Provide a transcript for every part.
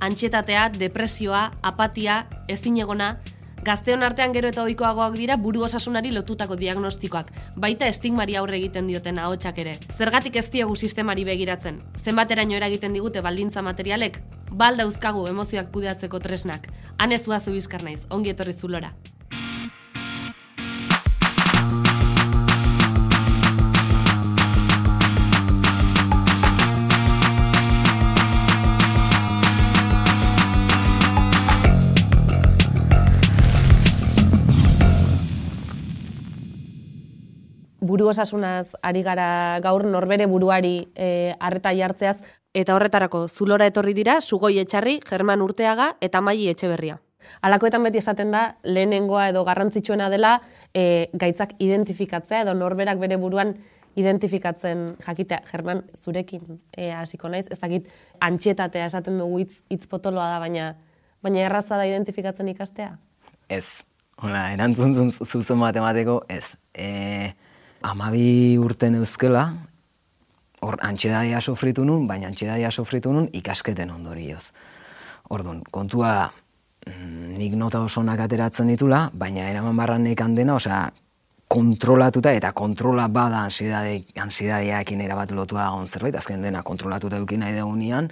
antxetatea, depresioa, apatia, ezinegona, Gazteon artean gero eta ohikoagoak dira buru osasunari lotutako diagnostikoak, baita estigmari aurre egiten dioten ahotsak ere. Zergatik ez diogu sistemari begiratzen? Zenbateraino eragiten digute baldintza materialek? Balda uzkagu emozioak kudeatzeko tresnak. Hanezua zu bizkar naiz, ongi etorri zulora. Buru osasunaz ari gara gaur norbere buruari e, arreta jartzeaz, eta horretarako zulora etorri dira, sugoi etxarri, German Urteaga eta Maili Etxeberria. Alakoetan beti esaten da, lehenengoa edo garrantzitsuena dela e, gaitzak identifikatzea edo norberak bere buruan identifikatzen jakitea, German, zurekin e, hasiko naiz, ez dakit antxetatea esaten dugu hitz, hitz potoloa da, baina baina erraza da identifikatzen ikastea? Ez, hola, erantzun zuzen matemateko, ez. E, amabi urten euskela, hor antxedadia sofritu nun, baina antxedadia sofritu nun ikasketen ondorioz. Orduan, kontua mm, nik nota oso ateratzen ditula, baina eraman barran nekan dena, osea, kontrolatuta eta kontrola bada ansidadeakin erabat lotua egon zerbait, azken dena kontrolatuta eduki nahi degunian,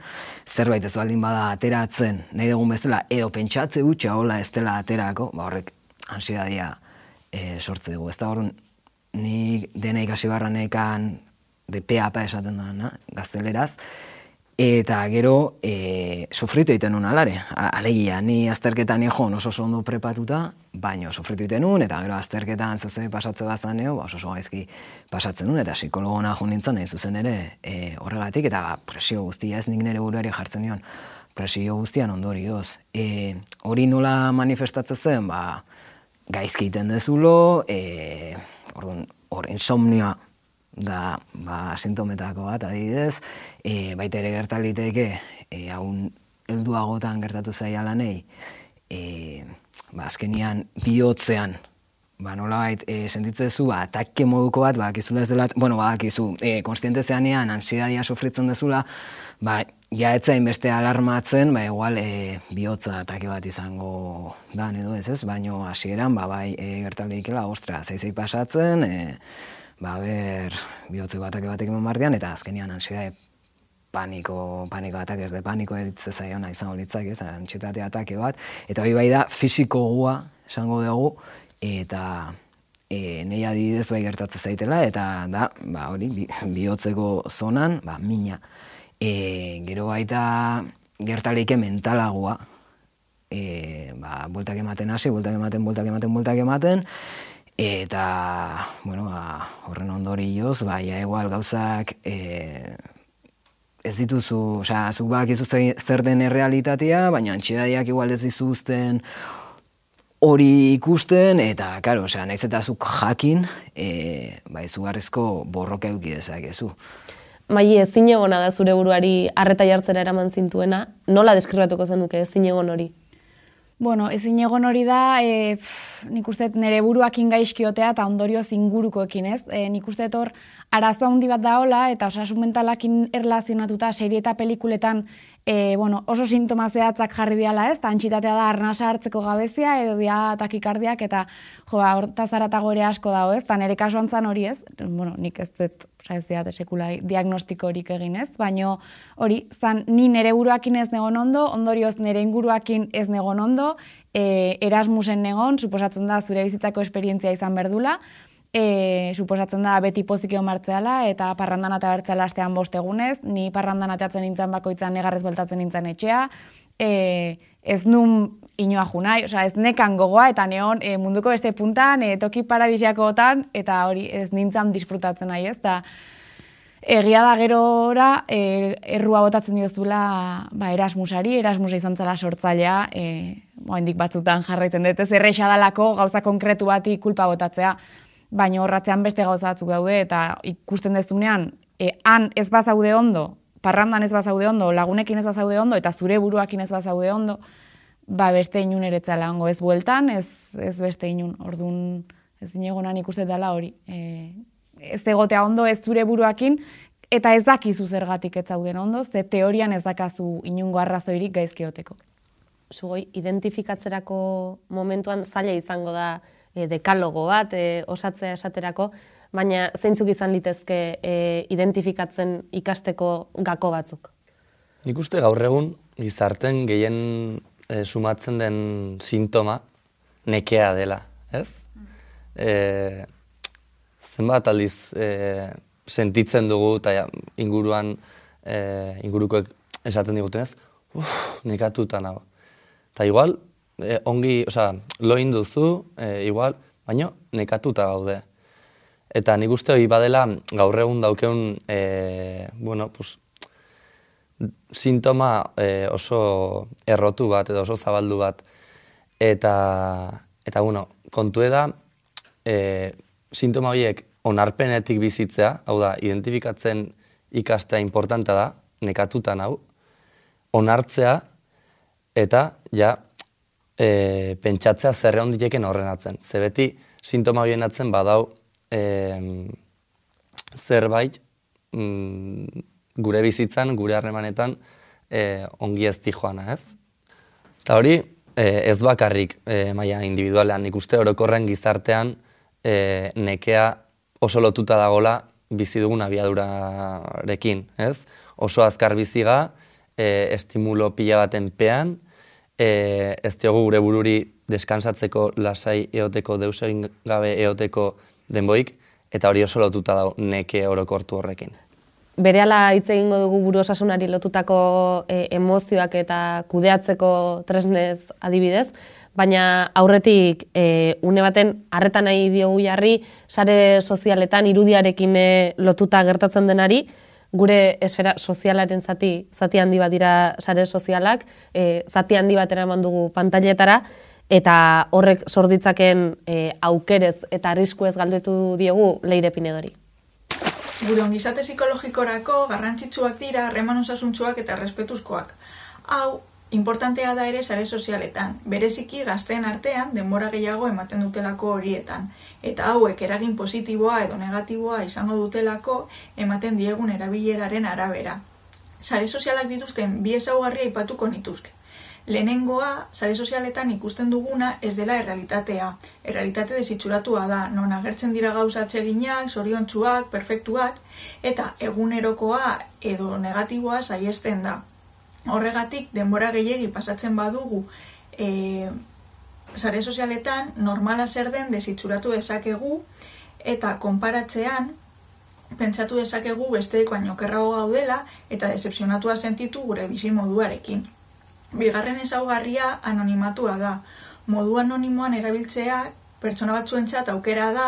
zerbait ez baldin bada ateratzen nahi dugun bezala, edo pentsatze utxa hola ez dela aterako, ba horrek ansidadia e, sortze dugu. Ez da horren, ni dena ikasi barranekan de PAP esaten da, na, gazteleraz, eta gero e, sufritu egiten nun alare. Alegia, ni azterketan egon oso oso ondo prepatuta, baino sufritu egiten nun, eta gero azterketan zuzen pasatze bazan eo, ba, oso oso gaizki pasatzen nun, eta psikologona jo nintzen nahi zuzen ere e, horregatik, eta presio guztia ez nik nire buruari jartzen nion, presio guztian ondorioz. E, hori nola manifestatzen zen, ba, gaizki egiten dezulo, e, Orduan, hor insomnioa da ba, sintometako bat, adibidez, e, baita ere gertaliteke, e, haun helduagotan gertatu zaila lanei, e, ba, azkenian bihotzean, ba, nola bait, e, sentitzezu, ba, atakke moduko bat, ba, kizula ez dela, bueno, ba, kizu, e, konstiente zeanean, ansidadia sofritzen dezula, ba, ja etzain beste alarmatzen, ba, igual, e, bihotza atake bat izango da, edo ez ez, baino hasieran ba, bai, e, gertalikela, ostra, zeizei pasatzen, e, ba, ber, bihotzeko atake batek eman bardian, eta azkenian ansiedade paniko, paniko atake, ez de paniko eritze zaiona izango litzak, ez, antxetate atake bat, eta hori bai da, fisiko gua, esango dugu, eta e, nahi adidez bai gertatzen zaitela, eta da, ba, hori, bihotzeko zonan, ba, mina. E, gero baita gertaleike mentalagoa. E, ba, bultak ematen hasi, bultak ematen, bultak ematen, bultak ematen. Eta, bueno, ba, horren ondori joz, ba, ja, egual gauzak e, ez dituzu, osea, zuk bak zer den errealitatea, baina antxedaiak igual ez dizuzten hori ikusten, eta, karo, osea, nahiz eta zuk jakin, e, ba, izugarrizko borroka eukidezakezu. Mai ezin egona da zure buruari arreta jartzera eraman zintuena, nola deskribatuko zenuke ezin egon hori? Bueno, ezin egon hori da, e, pff, nik uste nire buruak ingaizkiotea eta ondorio zingurukoekin ez. E, nik uste hor arazo handi bat da hola eta osasun mentalakin erlazionatuta serie eta pelikuletan e, bueno, oso sintoma zehatzak jarri diala ez, eta antxitatea da arnasa hartzeko gabezia, edo dia takikardiak, eta jo, ba, horta zaratago ere asko dago ez, eta nire kasuan zan hori ez, bueno, nik ez dut, oza ez diat, sekula diagnostiko horik egin ez, baino hori, zan, ni nire buruakin ez negon ondo, ondorioz nire inguruakin ez negon ondo, e, Erasmusen negon, suposatzen da zure bizitzako esperientzia izan berdula, e, suposatzen da beti pozikio martzeala eta parrandan eta bertzela bost egunez, ni parrandan ateatzen nintzen bakoitzan negarrez beltatzen nintzen etxea, e, ez nun inoa junai, oza, ez nekan gogoa eta neon e, munduko beste puntan, e, toki parabisiako otan, eta hori ez nintzen disfrutatzen nahi ez, eta Egia da gerora, e, errua botatzen diozula ba, Erasmusari, Erasmusa izan zela sortzailea, e, batzutan jarraitzen dut, ez erreixa dalako gauza konkretu bati kulpa botatzea baina horratzean beste gauza batzuk daude eta ikusten dezunean, e, han ez bazaude ondo, parrandan ez bazaude ondo, lagunekin ez bazaude ondo, eta zure buruakin ez bazaude ondo, ba beste inun eretzala ongo, ez bueltan, ez, ez beste inun, orduan ez inegonan ikuste dela hori. E, ez egotea ondo ez zure buruakin, eta ez dakizu zergatik ez zauden ondo, ze teorian ez dakazu inungo arrazoirik gaizkioteko. Zugoi, identifikatzerako momentuan zaila izango da e, dekalogo bat, e, osatzea esaterako, baina zeintzuk izan litezke e, identifikatzen ikasteko gako batzuk? Nik uste gaur egun gizarten gehien e, sumatzen den sintoma nekea dela, ez? E, zenbat aldiz e, sentitzen dugu eta inguruan e, ingurukoek esaten diguten ez, uff, nekatuta nago. Eta igual, e, ongi, oza, loin duzu, e, igual, baino nekatuta gaude. Eta nik uste hori badela gaur egun daukeun, e, bueno, pues, sintoma e, oso errotu bat edo oso zabaldu bat. Eta, eta bueno, kontu da, e, sintoma horiek onarpenetik bizitzea, hau da, identifikatzen ikastea importanta da, nekatuta hau, onartzea, eta ja, e, pentsatzea zerre onditeken horrenatzen. Ze beti, sintoma horien atzen badau, e, zerbait mm, gure bizitzan, gure harremanetan e, ongi ez joana, ez? Eta hori, e, ez bakarrik e, maia individualean, nik uste orokorren gizartean e, nekea oso lotuta dagola bizi dugun abiadurarekin, ez? Oso azkar biziga, e, estimulo pila baten pean, e, ez diogu gure bururi deskansatzeko lasai eoteko, deus egin gabe eoteko denboik, eta hori oso lotuta da neke orokortu horrekin. Berehala hitz egingo dugu buru osasunari lotutako e, emozioak eta kudeatzeko tresnez adibidez, baina aurretik e, une baten harretan nahi diogu jarri sare sozialetan irudiarekin e, lotuta gertatzen denari, gure esfera sozialaren zati, zati handi bat dira sare sozialak, e, zati handi bat eraman dugu pantailetara, eta horrek sorditzaken e, aukerez eta arrisku ez galdetu diegu leire pinedori. Gure ongizate psikologikorako garrantzitsuak dira harreman osasuntsuak eta respetuzkoak. Hau, importantea da ere sare sozialetan, bereziki gazteen artean denbora gehiago ematen dutelako horietan, eta hauek eragin positiboa edo negatiboa izango dutelako ematen diegun erabileraren arabera. Sare sozialak dituzten bi ezaugarria ipatuko nituzke. Lehenengoa, sare sozialetan ikusten duguna ez dela errealitatea. Errealitate desitxuratua da, non agertzen dira gauza atseginak, soriontsuak, perfektuak, eta egunerokoa edo negatiboa saiesten da. Horregatik, denbora gehiegi pasatzen badugu, e, sare sozialetan normala zer den desitxuratu dezakegu, eta konparatzean, pentsatu dezakegu besteek baino kerrago gaudela, eta decepzionatua sentitu gure bizi moduarekin. Bigarren ezaugarria anonimatua da. Modu anonimoan erabiltzea pertsona batzuentzat aukera da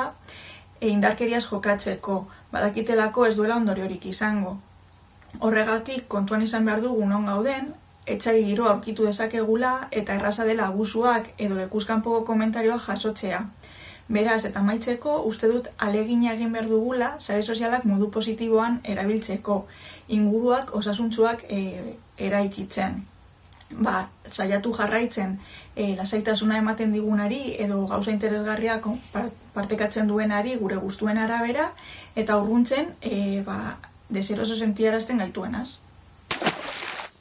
e indarkeriaz jokatzeko, badakitelako ez duela ondoriorik izango. Horregatik kontuan izan behar dugu non gauden, etxai giro aurkitu dezakegula eta erraza dela abusuak edo lekuzkanpoko komentarioa jasotzea. Beraz, eta maitzeko, uste dut alegina egin behar dugula sare sozialak modu positiboan erabiltzeko, inguruak osasuntzuak e, eraikitzen ba, saiatu jarraitzen e, lasaitasuna ematen digunari edo gauza interesgarriak partekatzen duenari gure guztuen arabera eta urruntzen e, ba, deseroso sentiarazten gaituenaz.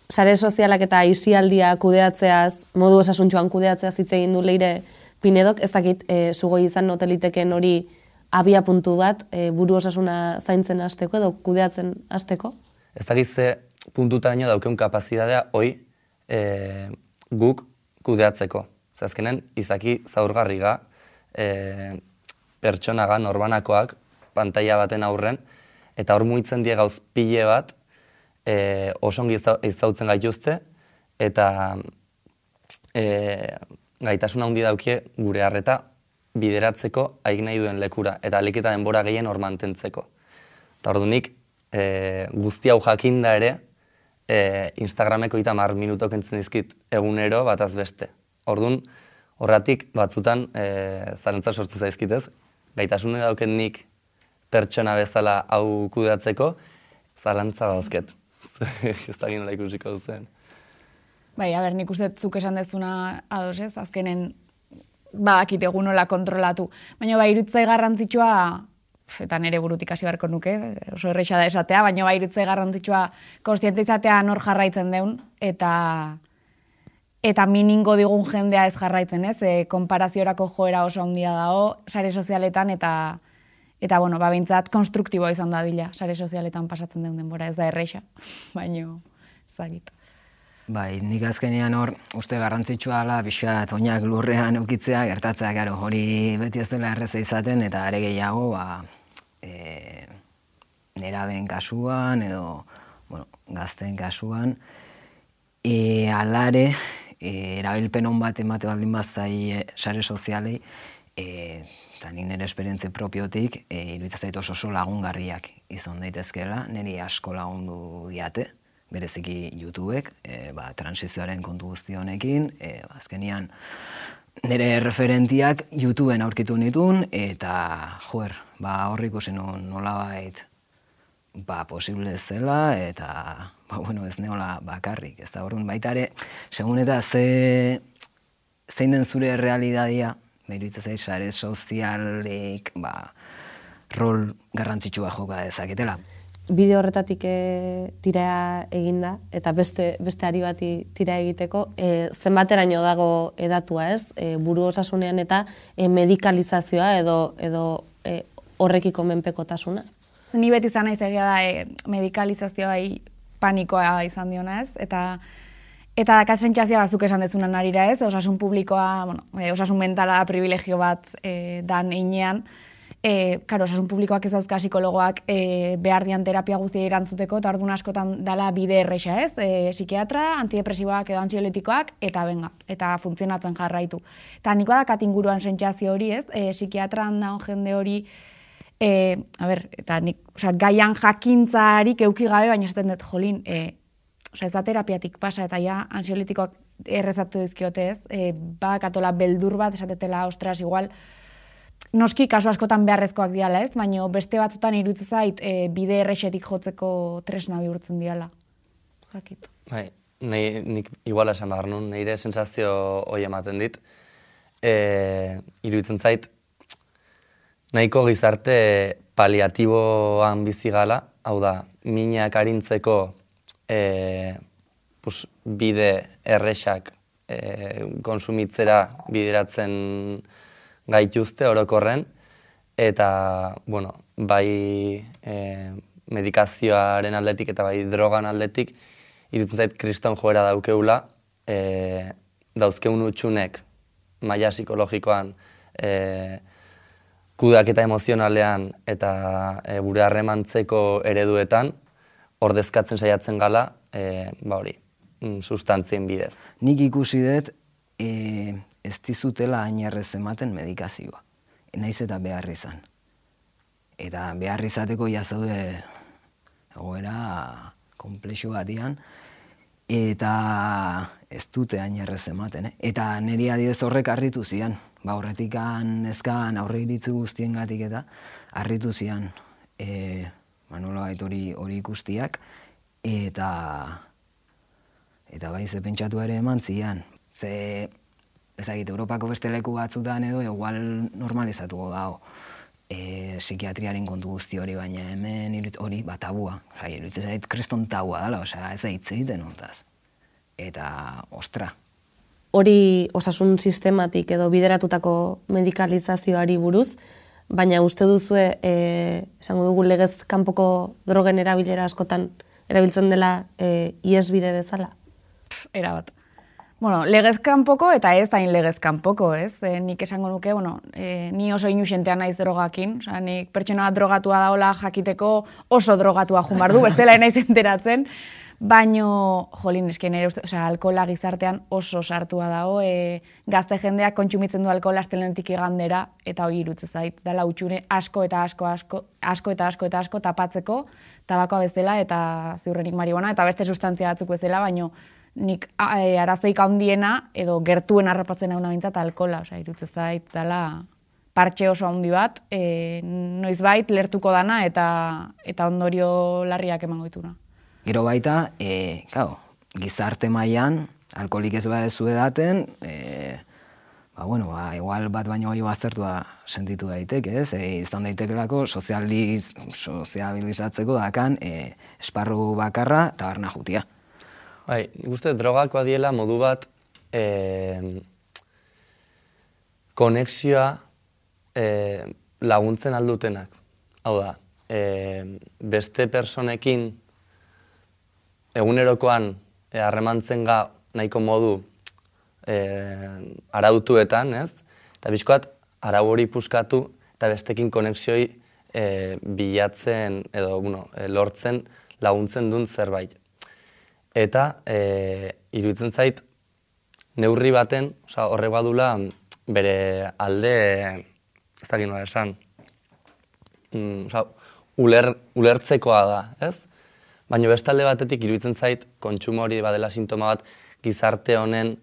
Sare sozialak eta isialdia kudeatzeaz, modu osasuntxuan kudeatzeaz hitz egin du leire pinedok, ez dakit, e, sugoi izan noteliteken hori abia puntu bat, e, buru osasuna zaintzen hasteko edo kudeatzen hasteko? Ez dakit ze puntutaino daukeun kapazitatea, hoi, e, guk kudeatzeko. Zazkenen, izaki zaurgarriga, e, pertsonaga, norbanakoak, pantaila baten aurren, eta hor muitzen die gauz pile bat, e, osongi izautzen gaituzte, eta e, gaitasuna handi daukie gure harreta bideratzeko haik nahi duen lekura, eta aliketa denbora gehien hor mantentzeko. Eta hor e, guzti hau jakinda ere, e, Instagrameko eta mar minutok entzun dizkit egunero bat azbeste. Orduan, horratik batzutan e, zarentza sortzu zaizkitez, gaitasune dauken nik pertsona bezala hau kudeatzeko, zalantza dauzket. ez da ginola ikusiko duzen. Bai, a ber, nik uste zuk esan dezuna ados ez, azkenen badakit egun nola kontrolatu. Baina bai, irutzai garrantzitsua eta nire burutik hasi beharko nuke, oso erresa da esatea, baina bai irutze garrantzitsua konstiente izatea nor jarraitzen deun, eta eta miningo digun jendea ez jarraitzen, ez? E, konparaziorako joera oso handia dago, sare sozialetan, eta eta bueno, ba, bintzat, konstruktiboa izan da dila, sare sozialetan pasatzen den denbora, ez da erresa, baino, ezagit. Bai, nik azkenean hor, uste garrantzitsua ala, pixat, oinak lurrean eukitzea, gertatzea, gero, hori beti ez dela erreza izaten, eta are gehiago, ba, e, neraben kasuan, edo, bueno, gazten kasuan, e, alare, e, erabilpen hon bat emate baldin bazai e, sare sozialei, e, eta nik nire esperientze propiotik, e, iruditzen zait oso lagungarriak izan daitezkeela, niri asko lagundu diate, bereziki YouTubeek, e, ba, transizioaren kontu guzti honekin, e, azkenian nire referentiak YouTubeen aurkitu nitun, eta joer, ba, horrik ikusi nun nolabait ba, posible zela, eta ba, bueno, ez neola bakarrik, ez da orduan baita ere, segun eta ze, zein den zure realidadia, behiru zait, sare sozialik, ba, rol garrantzitsua joka dezaketela bide horretatik e, tira eginda eta beste beste ari bati tira egiteko e, zenbateraino dago edatua, ez? E, buru osasunean eta e, medikalizazioa edo edo e, horrekiko menpekotasuna. Ni beti izan naiz egia da e, medikalizazioa panikoa izan diona, ez? Eta Eta kasentzazia bazuk esan dezunan arira ez, osasun publikoa, bueno, e, osasun mentala privilegio bat e, dan inean, e, karo, osasun publikoak ez dauzka psikologoak e, behar dian terapia guztia irantzuteko, eta orduan askotan dala bide erresa ez, e, psikiatra, antidepresiboak edo antxioletikoak, eta benga, eta funtzionatzen jarraitu. Eta niko da katinguruan sentsazio hori ez, e, psikiatran daun jende hori, e, a ber, eta nik, oza, gaian jakintzarik euki gabe, baina esaten dut, jolin, e, oza, ez da terapiatik pasa, eta ja, antxioletikoak errezatu dizkiote ez, e, ba, katola beldur bat, esatetela, ostras, igual, noski kasu askotan beharrezkoak diala, ez? Baina beste batzutan iruditzen zait e, bide errexetik jotzeko tresna bihurtzen diala. Jakit. Bai, nahi, nik iguala esan behar nun, nire sensazio hoi ematen dit. E, iruditzen zait, nahiko gizarte paliatiboan bizi gala, hau da, minak arintzeko e, pus, bide errexak e, konsumitzera bideratzen gaituzte orokorren, eta, bueno, bai e, medikazioaren aldetik eta bai drogan aldetik, irutzen zait kriston joera daukeula, e, dauzkeun utxunek maila psikologikoan, e, kudak eta emozionalean eta e, gure harremantzeko ereduetan, ordezkatzen saiatzen gala, e, ba hori, mm, sustantzien bidez. Nik ikusi dut, e, ez dizutela ainerrez ematen medikazioa. Naiz eta behar izan. Eta behar izateko jazaude egoera komplexu batian, eta ez dute ainerrez ematen. Eh? Eta niri adidez horrek harritu zian. Ba, horretik ezkan aurre iritzu guztien gatik eta harritu zian e, Manolo hori, hori ikustiak. Eta eta bai ze pentsatu ere eman zian. Ze ezagite, Europako beste leku batzutan edo, igual normalizatuko dago e, psikiatriaren kontu guzti hori, baina hemen hori bat tabua. Jai, iruditzen zait, kreston tabua dela, osea, ez da hitz egiten ontaz. Eta, ostra. Hori osasun sistematik edo bideratutako medikalizazioari buruz, baina uste duzue, e, esango dugu legez kanpoko drogen erabilera askotan erabiltzen dela e, iesbide bezala? Era bat. Bueno, legezkan poko eta ez da legezkan poko, ez? E, nik esango nuke, bueno, e, ni oso inusentea naiz drogakin, oza, nik pertsona drogatua daola jakiteko oso drogatua jumar du, bestela naiz enteratzen, baino, jolin, esken ere, oza, alkola gizartean oso sartua dago, e, gazte jendeak kontsumitzen du alkola astelenetik igandera, eta hori irutze zait, dala utxune asko eta asko, asko, asko eta asko eta asko tapatzeko, tabakoa bezala eta ziurrenik marihuana, eta beste sustantzia batzuk bezala, baino, nik e, arazoik handiena edo gertuen harrapatzen hau nabintzat alkola, osea, irutzez zait dela partxe oso handi bat, e, noiz bait lertuko dana eta eta ondorio larriak emango dituna. Gero baita, e, gizarte mailan alkoholik ez badezu edaten, e, ba, bueno, ba, igual bat baino gehiago aztertua sentitu daiteke, ez? E, izan daitekelako sozializ, sozializatzeko dakan e, esparru bakarra eta barna jutia. Bai, uste drogak badiela modu bat e, konexioa e, laguntzen aldutenak. Hau da, e, beste personekin egunerokoan e, harremantzen ga nahiko modu e, arautuetan, ez? Eta bizkoat, arau hori puskatu eta bestekin konexioi e, bilatzen edo bueno, e, lortzen laguntzen duen zerbait. Eta e, iruditzen zait, neurri baten, oza, horre badula, bere alde, ez dakit esan, mm, oza, uler, ulertzekoa da, ez? Baina bestalde batetik iruditzen zait, kontsumo hori badela sintoma bat gizarte honen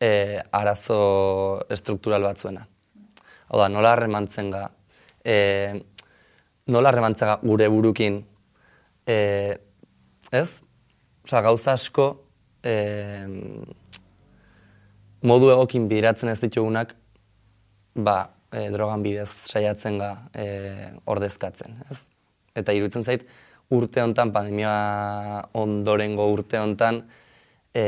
e, arazo struktural batzuena. Hau da, nola harremantzen ga, e, nola harremantzen ga gure burukin, e, ez? Osa, gauza asko, e, modu egokin bideratzen ez ditugunak, ba, e, drogan bidez saiatzen ga e, ordezkatzen, ez? Eta iruditzen zait, urte hontan, pandemia ondorengo urte hontan, e,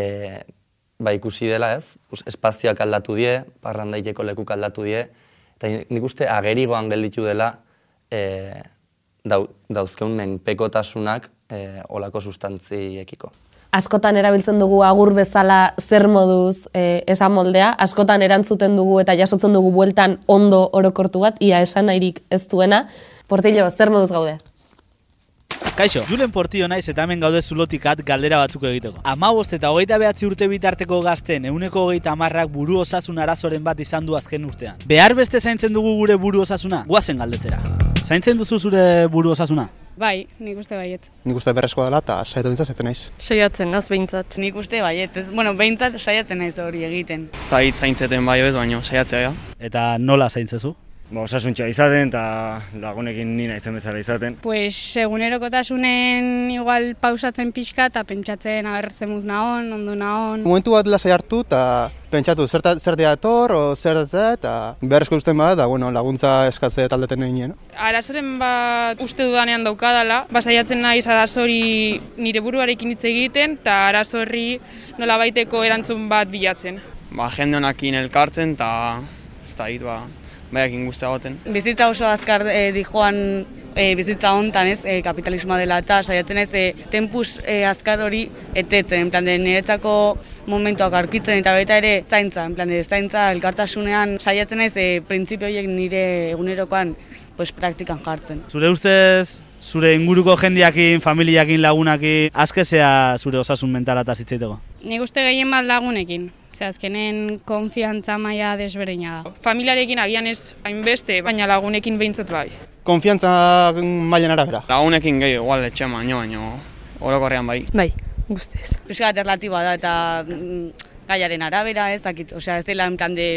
ba, ikusi dela, ez? Espazioak aldatu die, parrandaiteko lekuk aldatu die, eta nik uste agerigoan gelditu dela e, dau, dauzkeun menpekotasunak e, olako sustantziekiko askotan erabiltzen dugu agur bezala zer moduz e, esan moldea, askotan erantzuten dugu eta jasotzen dugu bueltan ondo orokortu bat, ia esan nahirik ez duena. Portillo, zer moduz gaude? Kaixo, Julen Portillo naiz eta hemen gaude zulotikat galdera batzuk egiteko. Ama eta hogeita behatzi urte bitarteko gazten euneko hogeita amarrak buru osasun arazoren bat izan du azken urtean. Behar beste zaintzen dugu gure buru osasuna? Guazen galdetzera. Zaintzen duzu zure buru osasuna? Bai, nik uste baiet. Nik uste berrezkoa dela eta saiatu bintzat zaten naiz. Saiatzen, naz behintzat. Nik uste baiet, ez, bueno, behintzat saiatzen naiz hori egiten. Ez da hitz zaintzeten bai ez, baina saiatzea, ja. Eta nola zaintzezu? Ba, osasuntxa izaten eta lagunekin nina izan bezala izaten. Pues egunerokotasunen igual pausatzen pixka eta pentsatzen aber zemuz nahon, ondo nahon. Momentu bat lasai hartu eta pentsatu zer, zer diator o zer ez da eta beharrezko usten bat, da bueno, laguntza eskatze taldeten egin. No? Arazoren bat uste dudanean daukadala, basaiatzen naiz arazori nire buruarekin hitz egiten eta arazorri nola baiteko erantzun bat bilatzen. Ba, jende honakin elkartzen eta ez da ba, baiak inguztea goten. Bizitza oso azkar e, dijoan e, bizitza hontan ez, e, kapitalismoa dela eta saiatzen ez, e, tempus e, azkar hori etetzen, en plan de niretzako momentuak arkitzen eta baita ere zaintza, en plan de zaintza elkartasunean saiatzen ez, e, printzipio horiek nire egunerokoan pues, praktikan jartzen. Zure ustez, zure inguruko jendiakin, familiakin, lagunakin, azkezea zure osasun mentala eta zitzaiteko? Nik uste gehien bat lagunekin. Ze azkenen konfiantza maila desberdina da. Familiarekin agian ez hainbeste, baina lagunekin behintzat bai. Konfiantza mailan arabera. Lagunekin gehi, igual etxe baino, baino, orokorrean bai. Bai, guztez. Pixka alternatiba da eta mm, gaiaren arabera ez, akit, osea ez dela enkan de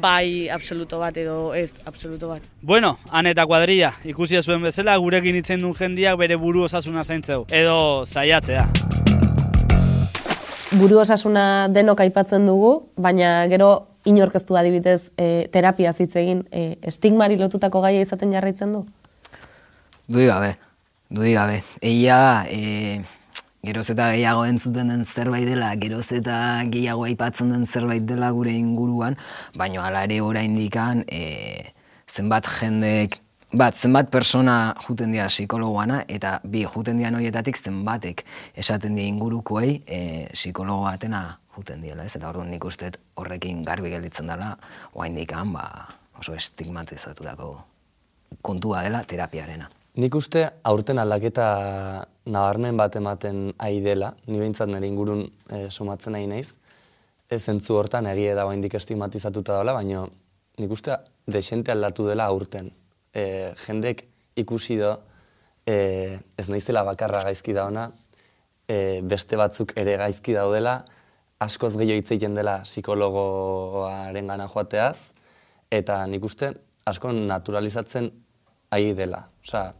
bai absoluto bat edo ez absoluto bat. Bueno, han eta kuadrilla, ikusi zuen bezala gurekin itzen duen jendiak bere buru osasuna zaintzeu. Edo zaiatzea buru osasuna denok aipatzen dugu, baina gero inorkeztu adibidez e, terapia hitz egin e, estigmari lotutako gaia izaten jarraitzen du? Dui gabe, dui gabe. Eia e, geroz eta gehiago entzuten den zerbait dela, geroz eta gehiago aipatzen den zerbait dela gure inguruan, baina hala ere oraindikan e, zenbat jendek bat, zenbat persona juten dira psikologoana, eta bi, juten dira noietatik zenbatek esaten dira ingurukoei e, psikologo batena juten dira, ez? Eta orduan nik uste horrekin garbi gelditzen dela, oain dikan, ba, oso estigmatizatu dako kontua dela terapiarena. Nik uste aurten aldaketa nabarmen bat ematen ari dela, ni behintzat nire ingurun e, somatzen nahi naiz, ez zentzu hortan egia da oain estigmatizatuta dela, baina nik uste desente aldatu dela aurten e, jendek ikusi do, e, ez naizela bakarra gaizki da ona, e, beste batzuk ere gaizki daudela, askoz gehiago hitz egiten dela psikologoaren gana joateaz, eta nik uste asko naturalizatzen ari dela. Osa,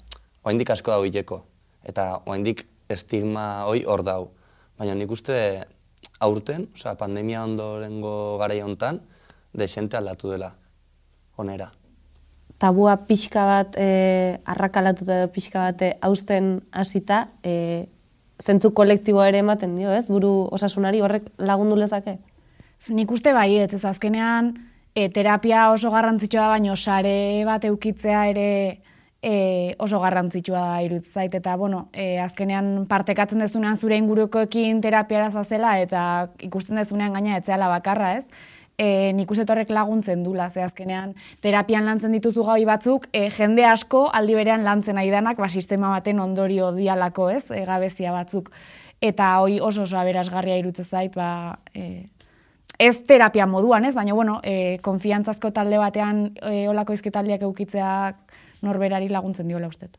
oaindik asko dau hileko, eta oaindik estigma hoi hor dau. Baina nik uste aurten, osa, pandemia ondorengo gara hontan, desente aldatu dela onera. Tabua pixka bat e, arrakalatuta edo pixka bat e, hausten hasita, e, zentzu kolektiboa ere ematen dio, ez? Buru osasunari horrek lagundu lezake? Nik uste bai, ez azkenean e, terapia oso garrantzitsua baino sare bat eukitzea ere e, oso garrantzitsua da iruditz zait eta bueno, e, azkenean partekatzen dezunean zure ingurukoekin terapiara zela eta ikusten dezunean gaina etzeala bakarra, ez? E, nik horrek laguntzen dula, ze azkenean terapian lantzen dituzu gai batzuk, e, jende asko aldi berean lantzen nahi danak, ba, sistema baten ondorio dialako ez, e, gabezia batzuk. Eta hoi oso oso aberasgarria irutze zait, ba, e, ez terapia moduan ez, baina bueno, e, konfiantzazko talde batean e, olako izketaldiak eukitzeak norberari laguntzen diola uste.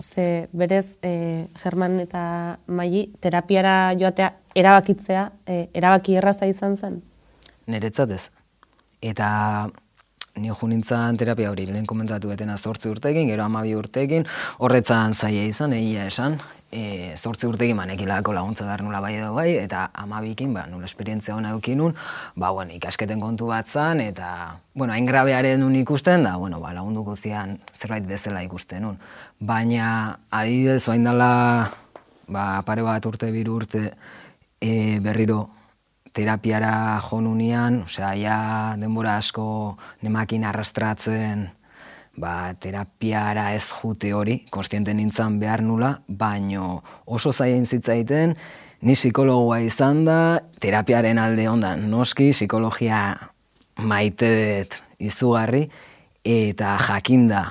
Ze berez, e, German eta Maili, terapiara joatea erabakitzea, e, erabaki erraza izan zen? Niretzat ez. Eta ni jo nintzen terapia hori lehen komentatu betena zortzi urtekin, gero amabi urtekin, horretzan zaia izan, egia esan, e, zortzi urtekin manekilako laguntza behar nula bai edo bai, eta amabikin, ba, nula esperientzia hona eukinun, ba, bueno, ikasketen kontu bat zan, eta, bueno, hain grabearen nun ikusten, da, bueno, ba, lagundu guztian zerbait bezala ikusten nun. Baina, adidez, oain dela, ba, pare bat urte, biru urte, e, berriro terapiara jonunian, osea, ja denbora asko nemakin arrastratzen, ba, terapiara ez jute hori, konstiente nintzen behar nula, baino oso zaien zitzaiten, ni psikologoa izan da, terapiaren alde ondan, noski, psikologia maite dut izugarri, eta jakinda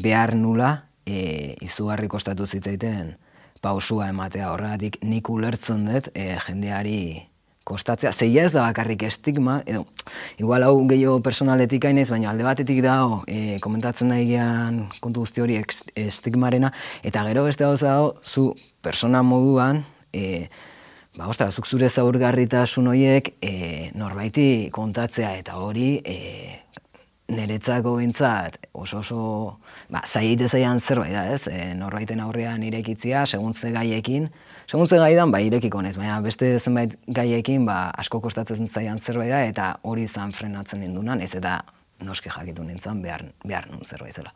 behar nula, e, izugarri kostatu zitzaiten pausua ematea. Horregatik nik ulertzen dut e, jendeari kostatzea, zeia ez da bakarrik estigma, edo, igual hau gehiago personaletik hainez, baina alde batetik dago, e, komentatzen da egian kontu guzti hori estigmarena, eta gero beste hau dago, zu persona moduan, e, ba, ostra, zuk zure zaurgarritasun horiek e, norbaiti kontatzea, eta hori e, niretzako bintzat oso oso ba, zaite zaian zerbait da, ez? E, norbaiten aurrean irekitzia, seguntze gaiekin, seguntze gaidan, ba, irekiko nez, baina beste zenbait gaiekin, ba, asko kostatzen zaian zerbait da, eta hori izan frenatzen nindunan, ez eta noski jakitu nintzen behar, behar nun zerbait zela.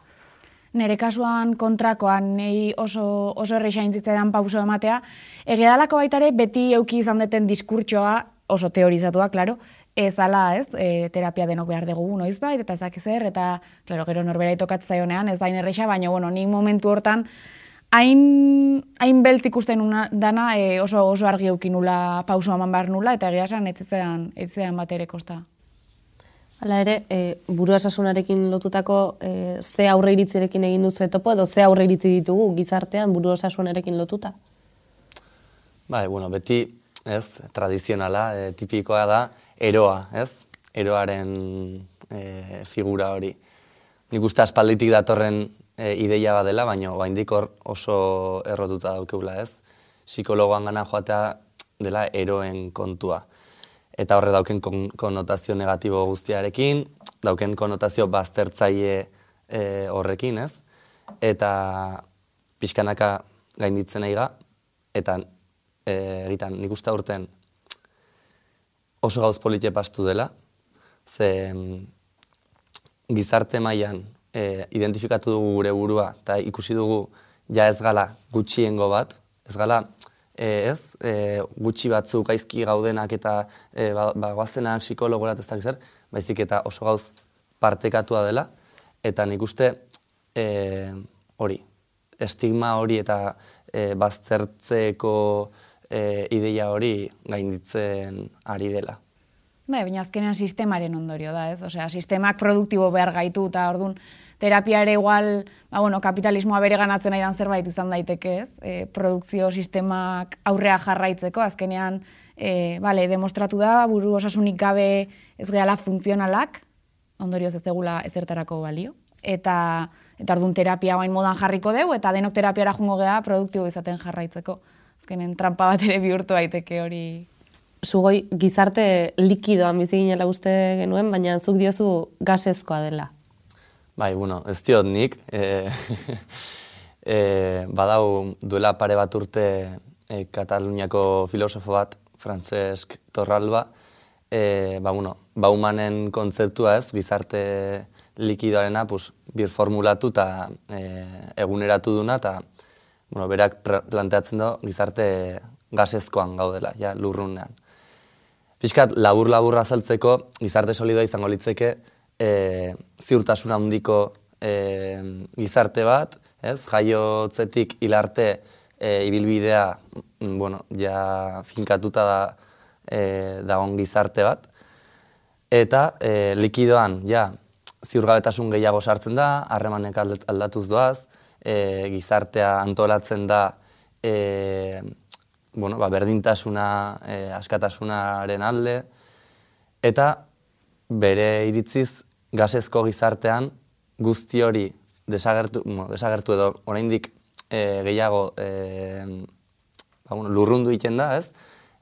Nere kasuan kontrakoan nei oso, oso erreixain zitzaidan pauso ematea, egedalako baitare beti euki izan deten diskurtsoa, oso teorizatua, klaro, ez ala, ez, e, terapia denok behar dugu noiz bait, eta ezak zer, eta, klaro, gero norbera itokat zaionean, ez da inerreixa, baina, bueno, nik momentu hortan, hain, hain beltz ikusten una, dana e, oso, oso argi eukin nula, pauso eman behar nula, eta egia esan, etzitzean, etzitzean bat ere kosta. Hala ere, e, buru osasunarekin lotutako e, ze aurre iritzirekin egin duzu etopo, edo ze aurre iritzi ditugu gizartean buru osasunarekin lotuta? Bai, bueno, beti, ez, tradizionala, e, tipikoa da, eroa, ez? Eroaren e, figura hori. Nik uste aspalditik datorren e, ideia badela, baina baindik hor oso errotuta daukeula, ez? Psikologoan gana joatea dela eroen kontua. Eta horre dauken kon konotazio negatibo guztiarekin, dauken konotazio baztertzaile e, horrekin, ez? Eta pixkanaka gainditzen aiga, eta e, egiten nik uste urten oso gauz politie pastu dela, ze mm, gizarte mailan e, identifikatu dugu gure burua eta ikusi dugu ja ez gala gutxiengo bat, ez gala e, ez, e, gutxi batzuk gaizki gaudenak eta e, ba, ba, guaztenak psikologorat ez da zer, baizik eta oso gauz partekatua dela, eta nik uste e, hori, estigma hori eta e, baztertzeko e, ideia hori gainditzen ari dela. Bai, baina azkenean sistemaren ondorio da, ez? Osea, sistemak produktibo behar gaitu eta ordun terapia ere igual, ba, bueno, kapitalismoa bere ganatzen aidan zerbait izan daiteke, ez? E, produkzio sistemak aurrea jarraitzeko, azkenean, e, bale, demostratu da, buru osasunik gabe ez gehala funtzionalak, ondorioz ez egula ezertarako balio. Eta, eta orduan terapia bain modan jarriko deu, eta denok terapiara jungo geha produktibo izaten jarraitzeko azkenen trampa bat ere bihurtu daiteke hori. Zugoi gizarte likidoan bizi ginela uste genuen, baina zuk diozu gasezkoa dela. Bai, bueno, ez diot nik. E, e, badau duela pare bat urte e, Kataluniako filosofo bat, Francesc Torralba, e, ba, bueno, baumanen kontzeptua ez, gizarte likidoarena, pues, bir formulatu eta e, eguneratu duna, eta bueno, berak planteatzen du gizarte gasezkoan gaudela, ja, lurrunean. Piskat, labur-labur azaltzeko, gizarte solidoa izango litzeke, e, ziurtasun handiko e, gizarte bat, ez? Jaiotzetik hilarte e, ibilbidea, mm, bueno, ja finkatuta da e, dagon gizarte bat. Eta e, likidoan, ja, ziurgabetasun gehiago sartzen da, harremanek aldat- aldatuz doaz, e, gizartea antolatzen da e, bueno, ba, berdintasuna, e, askatasunaren alde, eta bere iritziz gasezko gizartean guzti hori desagertu, bueno, desagertu edo oraindik e, gehiago e, ba, bueno, lurrundu egiten da, ez?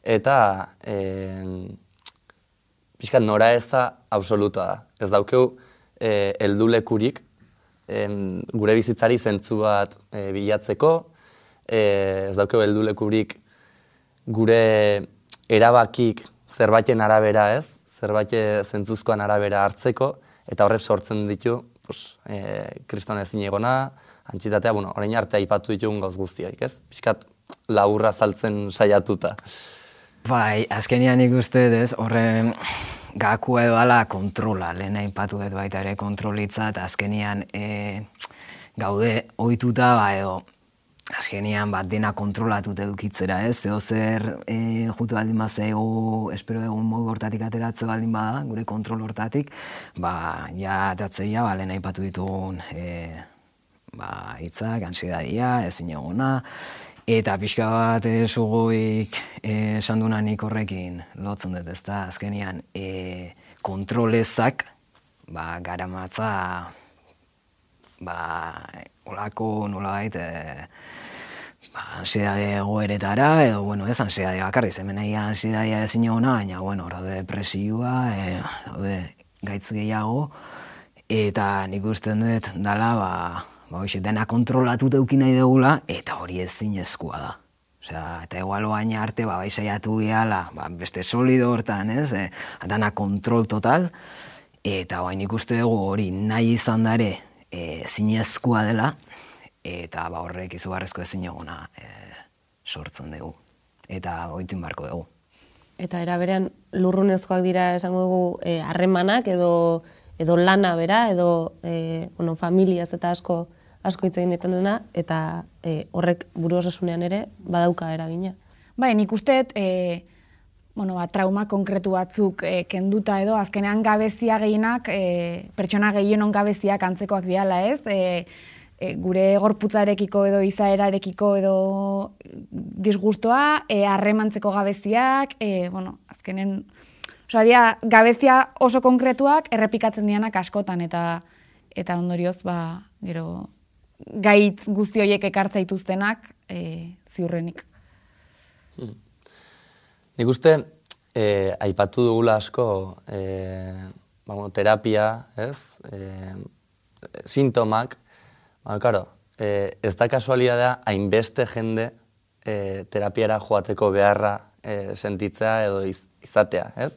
Eta e, pixkat nora ez da absoluta da. Ez daukeu e, eldulekurik em, gure bizitzari zentzu bat e, bilatzeko, e, ez daukeu eldulekurik gure erabakik zerbaiten arabera ez, zerbait zentzuzkoan arabera hartzeko, eta horrek sortzen ditu, pues, e, kriston ezin egona, antxitatea, bueno, orain arte aipatu ditugun gauz guztiak, ez? Piskat laburra saltzen saiatuta. Bai, azkenian nik uste dut, ez, horren gakua edo ala kontrola, lehen aipatu dut baita ere kontrolitza, eta azkenian e, gaude ohituta ba, edo azkenian bat dena kontrolatut edukitzera, ez? Zeo zer e, jutu baldin bazego, espero egun modu hortatik ateratze baldin bada, gure kontrol hortatik, ba, ja, atatzeia, ba, lehen aipatu ditugun, e, ba, hitzak, ansiedadia, ezin egona, eta pixka bat e, sugoik e, esan dunanik horrekin lotzen dut, ezta, azkenian, e, kontrolezak, ba, garamatza, ba, olako nolabait, e, ba, ansiedade egoeretara, edo, bueno, ez ansiedade bakarri, hemen nahi ansiedadea ezin egona, baina, bueno, hor daude depresioa, e, daude gaitz gehiago, eta nik usten dut dala, ba, ba, hoxe, dena kontrolatu deuki nahi dugula, eta hori ezin da. Osea, eta igual oain arte, ba, bai saiatu gehala, ba, beste solido hortan, ez, e, dana kontrol total, eta oain ikuste dugu hori nahi izan dare e, zinezkoa dela, eta ba, horrek izugarrezko ezin egona e, sortzen dugu. Eta oitu barko dugu. Eta era berean lurrunezkoak dira esango dugu eh, harremanak edo edo lana bera edo eh, bueno, familiaz eta asko asko hitz egin dena eta eh, horrek buru osasunean ere badauka eragina. Bai, nik usteet, e, bueno, ba, trauma konkretu batzuk e, kenduta edo, azkenean gabezia gehienak, e, pertsona gehienon gabeziak antzekoak diala, ez? E, e, gure gorputzarekiko edo izaerarekiko edo disgustoa, e, harremantzeko gabeziak, e, bueno, azkenen, osea, dia, gabezia oso konkretuak errepikatzen dianak askotan, eta eta ondorioz, ba, gero, gaitz guzti horiek ekartza dituztenak, e, ziurrenik. Nik uste, eh, aipatu dugula asko, ba, bueno, terapia, ez? Eh, sintomak, ba, karo, eh, ez da kasualidadea hainbeste jende eh, terapiara joateko beharra eh, sentitzea edo iz, izatea, ez?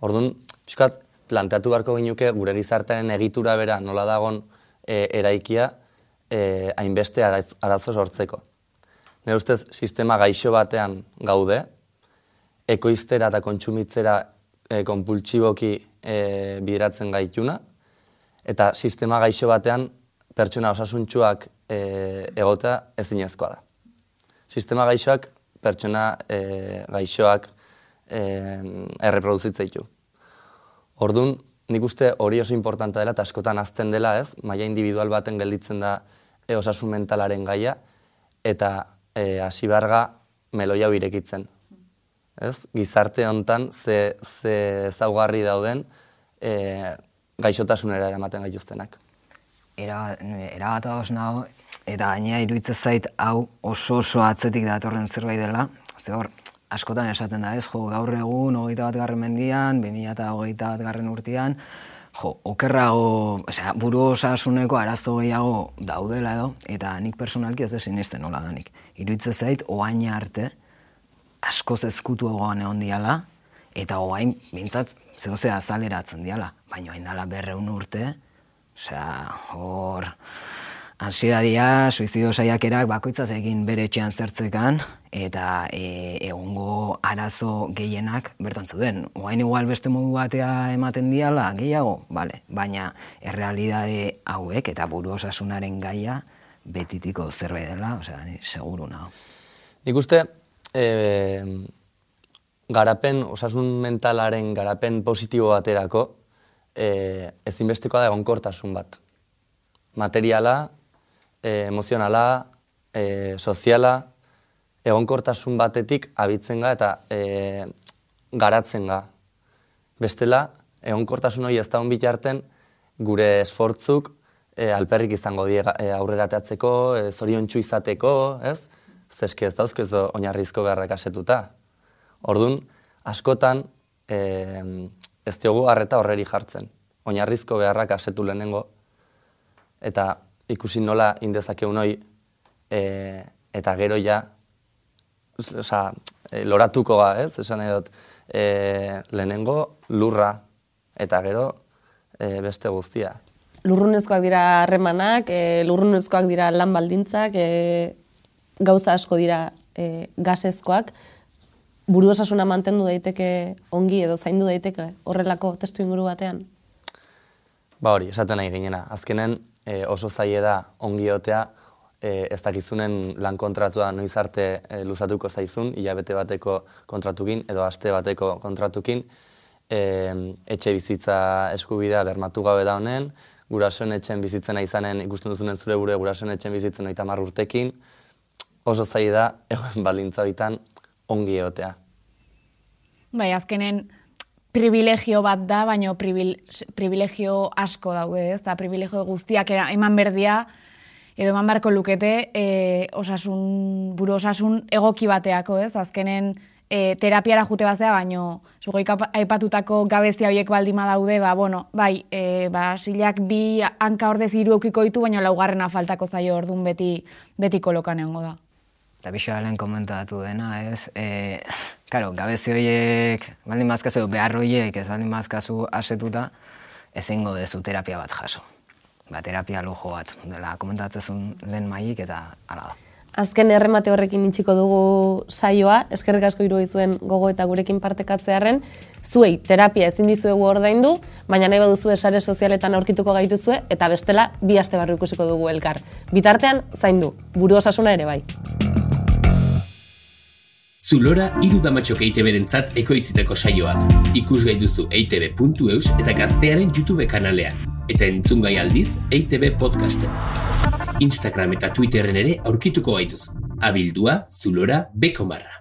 Orduan, pixkat, planteatu beharko ginuke gure gizartearen egitura bera nola dagon eh, eraikia eh, hainbeste araz- arazo sortzeko. Nire ustez, sistema gaixo batean gaude, ekoiztera eta kontsumitzera e, konpultsiboki e, bideratzen gaituna, eta sistema gaixo batean pertsona osasuntsuak e, egotea ezinezkoa da. Sistema gaixoak pertsona e, gaixoak e, erreproduzitzen ditu. Orduan, nik uste hori oso importanta dela eta askotan azten dela, ez? Maila individual baten gelditzen da e, osasun mentalaren gaia eta e, hasi beharga meloia hau irekitzen. Ez? Gizarte hontan ze, ze ezaugarri dauden e, gaixotasunera eramaten gaituztenak. Era, era bat nago, eta gainera iruditzen zait hau oso oso atzetik datorren zerbait dela. Ze hor, askotan esaten da ez, jo, gaur egun, hogeita bat garren mendian, 2000 eta hogeita bat garren urtean, jo, okerrago, osea, buru osasuneko arazo gehiago daudela edo, eta nik personalki ez da sinisten nola danik. Iruditzen zait, oain arte, askoz ezkutuagoan egon diala, eta hoain, bintzat, zehozea azaleratzen diala, baina hain dala berreun urte, osea, hor, ansiedadia, suizidio saiakerak bakoitzaz egin bere etxean zertzekan, eta e, egungo arazo gehienak bertan zuden. Oain igual beste modu batea ematen diala, gehiago, bale, baina errealidade hauek eta buru osasunaren gaia betitiko zerbait dela, osea, seguru nago. Nik uste, e, garapen, osasun mentalaren garapen positibo baterako, e, ezinbestikoa da egonkortasun bat. Materiala, e, emozionala, e, soziala, egonkortasun batetik abitzen ga eta e, garatzen ga. Bestela, egonkortasun hori ez hon bitarten, gure esfortzuk e, alperrik izango die e, aurrera teatzeko, e, zorion izateko, ez? Zeski ez dauzkez oinarrizko beharrak asetuta. Ordun askotan, e, ez diogu harreta horreri jartzen. Oinarrizko beharrak asetu lehenengo, eta ikusi nola indezake unoi e, eta gero ja oza, e, loratuko ga, ez? Esan edot, e, lehenengo lurra eta gero e, beste guztia. Lurrunezkoak dira harremanak, e, lurrunezkoak dira lan baldintzak, e, gauza asko dira e, gasezkoak, buru osasuna mantendu daiteke ongi edo zaindu daiteke horrelako testu inguru batean? Ba hori, esaten nahi ginena. Azkenen, e, oso zaie da ongiotea e, ez dakizunen lan kontratua noiz arte e, luzatuko zaizun, hilabete bateko kontratukin edo aste bateko kontratukin, e, etxe bizitza eskubidea bermatu gabe da honen, gurasoen etxen bizitzena izanen ikusten duzunen zure gure gurasoen etxen bizitzen oita urtekin, oso zaie da egon balintza bitan ongi egotea. Bai, azkenen, privilegio bat da, baina privilegio asko daude, ez? Da privilegio guztiak eman berdia, edo eman beharko lukete, e, osasun, buru osasun egoki bateako, ez? Azkenen e, terapiara jute bazea, baino zugoik aipatutako gabezia horiek baldima daude, ba, bueno, bai, e, ba, silak bi hanka ordez hiru eukiko ditu, baina laugarrena faltako zaio ordun beti, beti kolokan da. Eta bixa lehen komentatu dena, ez? E, karo, gabezi horiek, baldin bazkazu, behar horiek, ez baldin bazkazu asetuta, ezingo dezu terapia bat jaso. Ba, terapia lujo bat, dela komentatzezun lehen maik eta ala da. Azken erremate horrekin itxiko dugu saioa, eskerrik asko izuen gogo eta gurekin partekatzearen, zuei terapia ezin dizuegu ordaindu, baina nahi baduzu sare sozialetan aurkituko gaituzue eta bestela bi aste barru ikusiko dugu elkar. Bitartean zaindu, buru osasuna ere bai. Zulora iru damatxok EITB-rentzat ekoitziteko saioak. Ikus gai duzu eitb.eus eta gaztearen YouTube kanalean. Eta entzun gai aldiz EITB podcasten. Instagram eta Twitterren ere aurkituko gaituz. Abildua Zulora Bekomarra.